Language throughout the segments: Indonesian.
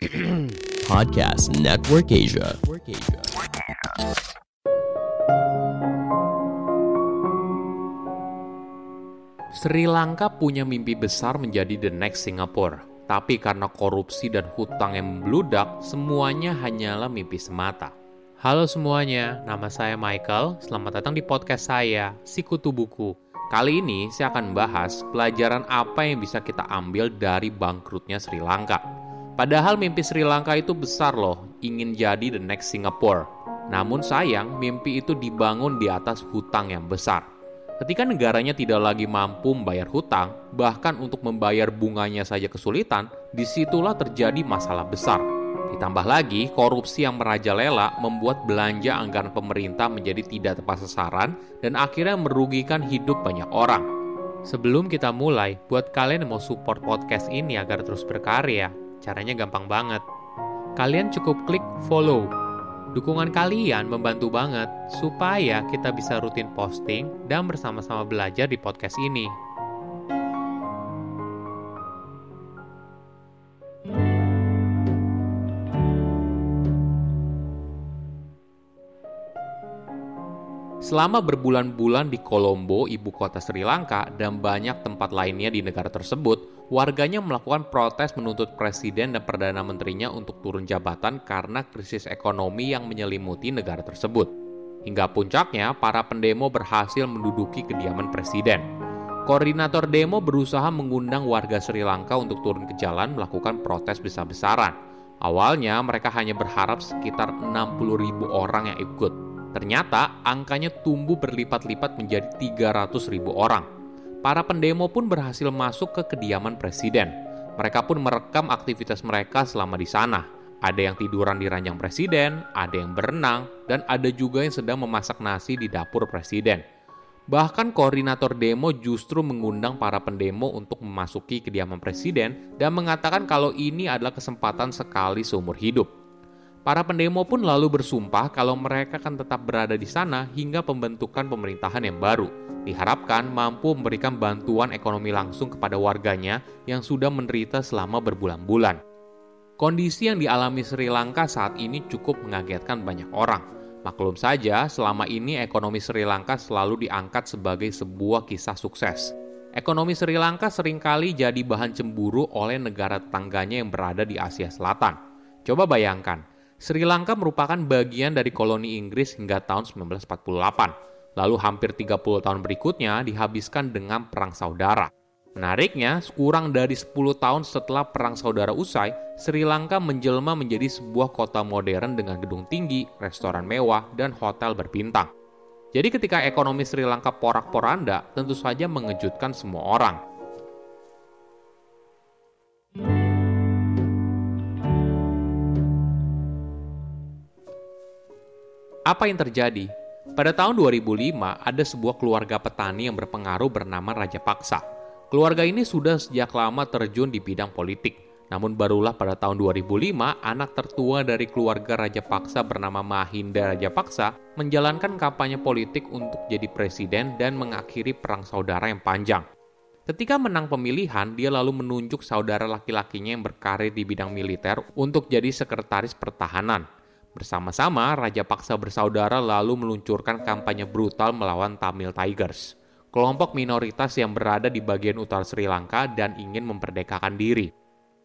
Podcast Network Asia. Sri Lanka punya mimpi besar menjadi the next Singapore. Tapi karena korupsi dan hutang yang membludak, semuanya hanyalah mimpi semata. Halo semuanya, nama saya Michael. Selamat datang di podcast saya, Sikutu Buku. Kali ini saya akan membahas pelajaran apa yang bisa kita ambil dari bangkrutnya Sri Lanka. Padahal mimpi Sri Lanka itu besar loh, ingin jadi the next Singapore. Namun sayang, mimpi itu dibangun di atas hutang yang besar. Ketika negaranya tidak lagi mampu membayar hutang, bahkan untuk membayar bunganya saja kesulitan, di situlah terjadi masalah besar. Ditambah lagi, korupsi yang merajalela membuat belanja anggaran pemerintah menjadi tidak tepat sasaran dan akhirnya merugikan hidup banyak orang. Sebelum kita mulai, buat kalian yang mau support podcast ini agar terus berkarya, caranya gampang banget. Kalian cukup klik follow Dukungan kalian membantu banget supaya kita bisa rutin posting dan bersama-sama belajar di podcast ini. Selama berbulan-bulan di Kolombo, ibu kota Sri Lanka, dan banyak tempat lainnya di negara tersebut, warganya melakukan protes menuntut presiden dan perdana menterinya untuk turun jabatan karena krisis ekonomi yang menyelimuti negara tersebut. Hingga puncaknya, para pendemo berhasil menduduki kediaman presiden. Koordinator demo berusaha mengundang warga Sri Lanka untuk turun ke jalan melakukan protes besar-besaran. Awalnya mereka hanya berharap sekitar 60 ribu orang yang ikut, Ternyata angkanya tumbuh berlipat-lipat menjadi 300 ribu orang. Para pendemo pun berhasil masuk ke kediaman presiden. Mereka pun merekam aktivitas mereka selama di sana. Ada yang tiduran di ranjang presiden, ada yang berenang, dan ada juga yang sedang memasak nasi di dapur presiden. Bahkan koordinator demo justru mengundang para pendemo untuk memasuki kediaman presiden dan mengatakan kalau ini adalah kesempatan sekali seumur hidup. Para pendemo pun lalu bersumpah kalau mereka akan tetap berada di sana hingga pembentukan pemerintahan yang baru. Diharapkan mampu memberikan bantuan ekonomi langsung kepada warganya yang sudah menderita selama berbulan-bulan. Kondisi yang dialami Sri Lanka saat ini cukup mengagetkan banyak orang. Maklum saja, selama ini ekonomi Sri Lanka selalu diangkat sebagai sebuah kisah sukses. Ekonomi Sri Lanka sering kali jadi bahan cemburu oleh negara tetangganya yang berada di Asia Selatan. Coba bayangkan, Sri Lanka merupakan bagian dari koloni Inggris hingga tahun 1948. Lalu hampir 30 tahun berikutnya dihabiskan dengan Perang Saudara. Menariknya, kurang dari 10 tahun setelah Perang Saudara usai, Sri Lanka menjelma menjadi sebuah kota modern dengan gedung tinggi, restoran mewah, dan hotel berbintang. Jadi ketika ekonomi Sri Lanka porak-poranda, tentu saja mengejutkan semua orang. Apa yang terjadi? Pada tahun 2005, ada sebuah keluarga petani yang berpengaruh bernama Raja Paksa. Keluarga ini sudah sejak lama terjun di bidang politik. Namun barulah pada tahun 2005, anak tertua dari keluarga Raja Paksa bernama Mahinda Raja Paksa menjalankan kampanye politik untuk jadi presiden dan mengakhiri perang saudara yang panjang. Ketika menang pemilihan, dia lalu menunjuk saudara laki-lakinya yang berkarir di bidang militer untuk jadi sekretaris pertahanan. Bersama-sama, Raja Paksa bersaudara lalu meluncurkan kampanye brutal melawan Tamil Tigers, kelompok minoritas yang berada di bagian utara Sri Lanka dan ingin memperdekakan diri.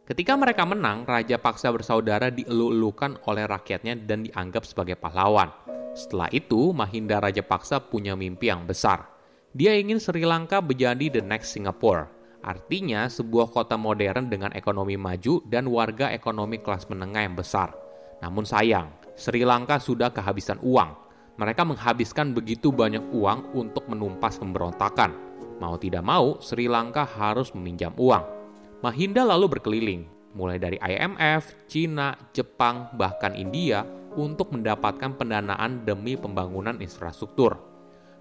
Ketika mereka menang, Raja Paksa bersaudara dielu-elukan oleh rakyatnya dan dianggap sebagai pahlawan. Setelah itu, Mahinda Raja Paksa punya mimpi yang besar. Dia ingin Sri Lanka menjadi the next Singapore, artinya sebuah kota modern dengan ekonomi maju dan warga ekonomi kelas menengah yang besar. Namun sayang, Sri Lanka sudah kehabisan uang. Mereka menghabiskan begitu banyak uang untuk menumpas pemberontakan. Mau tidak mau, Sri Lanka harus meminjam uang. Mahinda lalu berkeliling, mulai dari IMF, Cina, Jepang, bahkan India, untuk mendapatkan pendanaan demi pembangunan infrastruktur.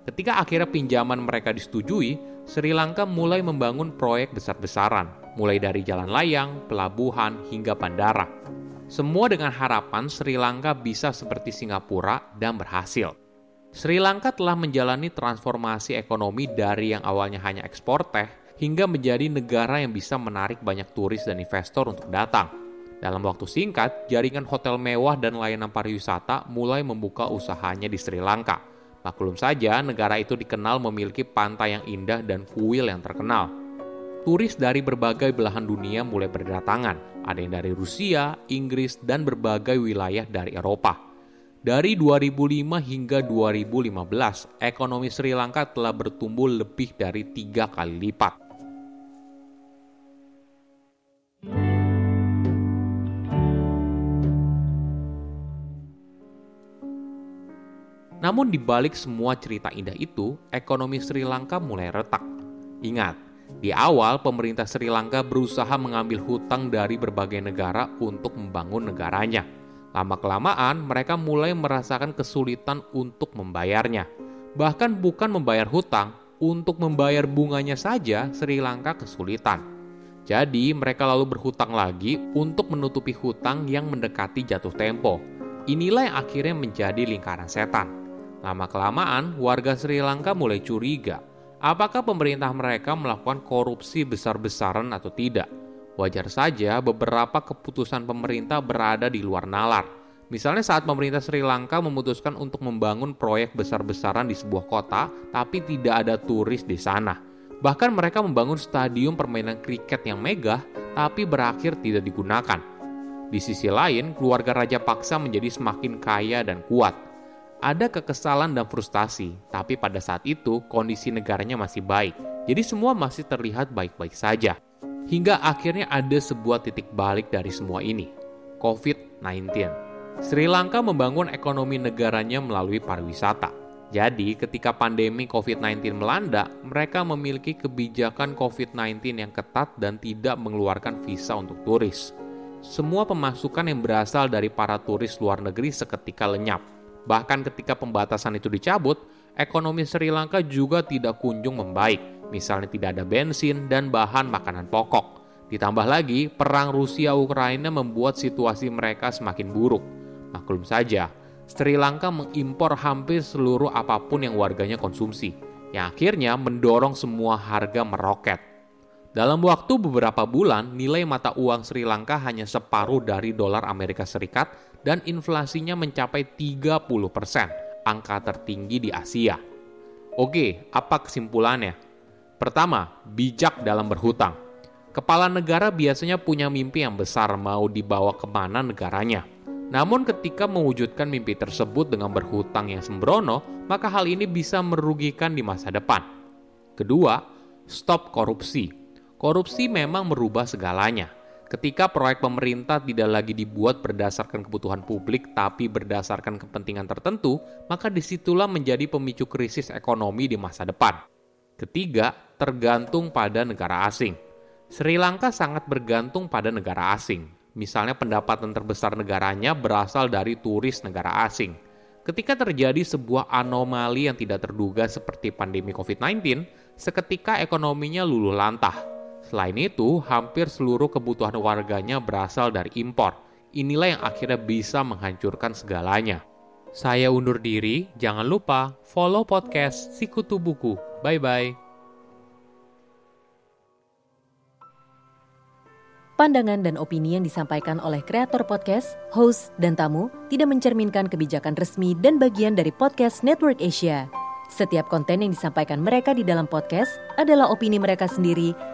Ketika akhirnya pinjaman mereka disetujui, Sri Lanka mulai membangun proyek besar-besaran, mulai dari jalan layang, pelabuhan, hingga bandara. Semua dengan harapan Sri Lanka bisa seperti Singapura dan berhasil. Sri Lanka telah menjalani transformasi ekonomi dari yang awalnya hanya ekspor teh hingga menjadi negara yang bisa menarik banyak turis dan investor untuk datang. Dalam waktu singkat, jaringan hotel mewah dan layanan pariwisata mulai membuka usahanya di Sri Lanka. Maklum saja, negara itu dikenal memiliki pantai yang indah dan kuil yang terkenal. Turis dari berbagai belahan dunia mulai berdatangan. Ada yang dari Rusia, Inggris, dan berbagai wilayah dari Eropa. Dari 2005 hingga 2015, ekonomi Sri Lanka telah bertumbuh lebih dari tiga kali lipat. Namun di balik semua cerita indah itu, ekonomi Sri Lanka mulai retak. Ingat, di awal pemerintah Sri Lanka berusaha mengambil hutang dari berbagai negara untuk membangun negaranya. Lama-kelamaan mereka mulai merasakan kesulitan untuk membayarnya. Bahkan bukan membayar hutang, untuk membayar bunganya saja Sri Lanka kesulitan. Jadi mereka lalu berhutang lagi untuk menutupi hutang yang mendekati jatuh tempo. Inilah yang akhirnya menjadi lingkaran setan. Lama-kelamaan, warga Sri Lanka mulai curiga apakah pemerintah mereka melakukan korupsi besar-besaran atau tidak. Wajar saja beberapa keputusan pemerintah berada di luar nalar. Misalnya saat pemerintah Sri Lanka memutuskan untuk membangun proyek besar-besaran di sebuah kota, tapi tidak ada turis di sana. Bahkan mereka membangun stadium permainan kriket yang megah, tapi berakhir tidak digunakan. Di sisi lain, keluarga Raja Paksa menjadi semakin kaya dan kuat ada kekesalan dan frustasi, tapi pada saat itu kondisi negaranya masih baik. Jadi semua masih terlihat baik-baik saja. Hingga akhirnya ada sebuah titik balik dari semua ini. COVID-19. Sri Lanka membangun ekonomi negaranya melalui pariwisata. Jadi, ketika pandemi COVID-19 melanda, mereka memiliki kebijakan COVID-19 yang ketat dan tidak mengeluarkan visa untuk turis. Semua pemasukan yang berasal dari para turis luar negeri seketika lenyap Bahkan ketika pembatasan itu dicabut, ekonomi Sri Lanka juga tidak kunjung membaik. Misalnya tidak ada bensin dan bahan makanan pokok. Ditambah lagi, perang Rusia-Ukraina membuat situasi mereka semakin buruk. Maklum saja, Sri Lanka mengimpor hampir seluruh apa pun yang warganya konsumsi, yang akhirnya mendorong semua harga meroket. Dalam waktu beberapa bulan, nilai mata uang Sri Lanka hanya separuh dari dolar Amerika Serikat dan inflasinya mencapai 30%, angka tertinggi di Asia. Oke, apa kesimpulannya? Pertama, bijak dalam berhutang. Kepala negara biasanya punya mimpi yang besar mau dibawa ke mana negaranya. Namun ketika mewujudkan mimpi tersebut dengan berhutang yang sembrono, maka hal ini bisa merugikan di masa depan. Kedua, stop korupsi Korupsi memang merubah segalanya. Ketika proyek pemerintah tidak lagi dibuat berdasarkan kebutuhan publik tapi berdasarkan kepentingan tertentu, maka di situlah menjadi pemicu krisis ekonomi di masa depan. Ketiga, tergantung pada negara asing. Sri Lanka sangat bergantung pada negara asing. Misalnya pendapatan terbesar negaranya berasal dari turis negara asing. Ketika terjadi sebuah anomali yang tidak terduga seperti pandemi COVID-19, seketika ekonominya luluh lantah Selain itu, hampir seluruh kebutuhan warganya berasal dari impor. Inilah yang akhirnya bisa menghancurkan segalanya. Saya undur diri, jangan lupa follow podcast Sikutu Buku. Bye-bye. Pandangan dan opini yang disampaikan oleh kreator podcast, host, dan tamu tidak mencerminkan kebijakan resmi dan bagian dari podcast Network Asia. Setiap konten yang disampaikan mereka di dalam podcast adalah opini mereka sendiri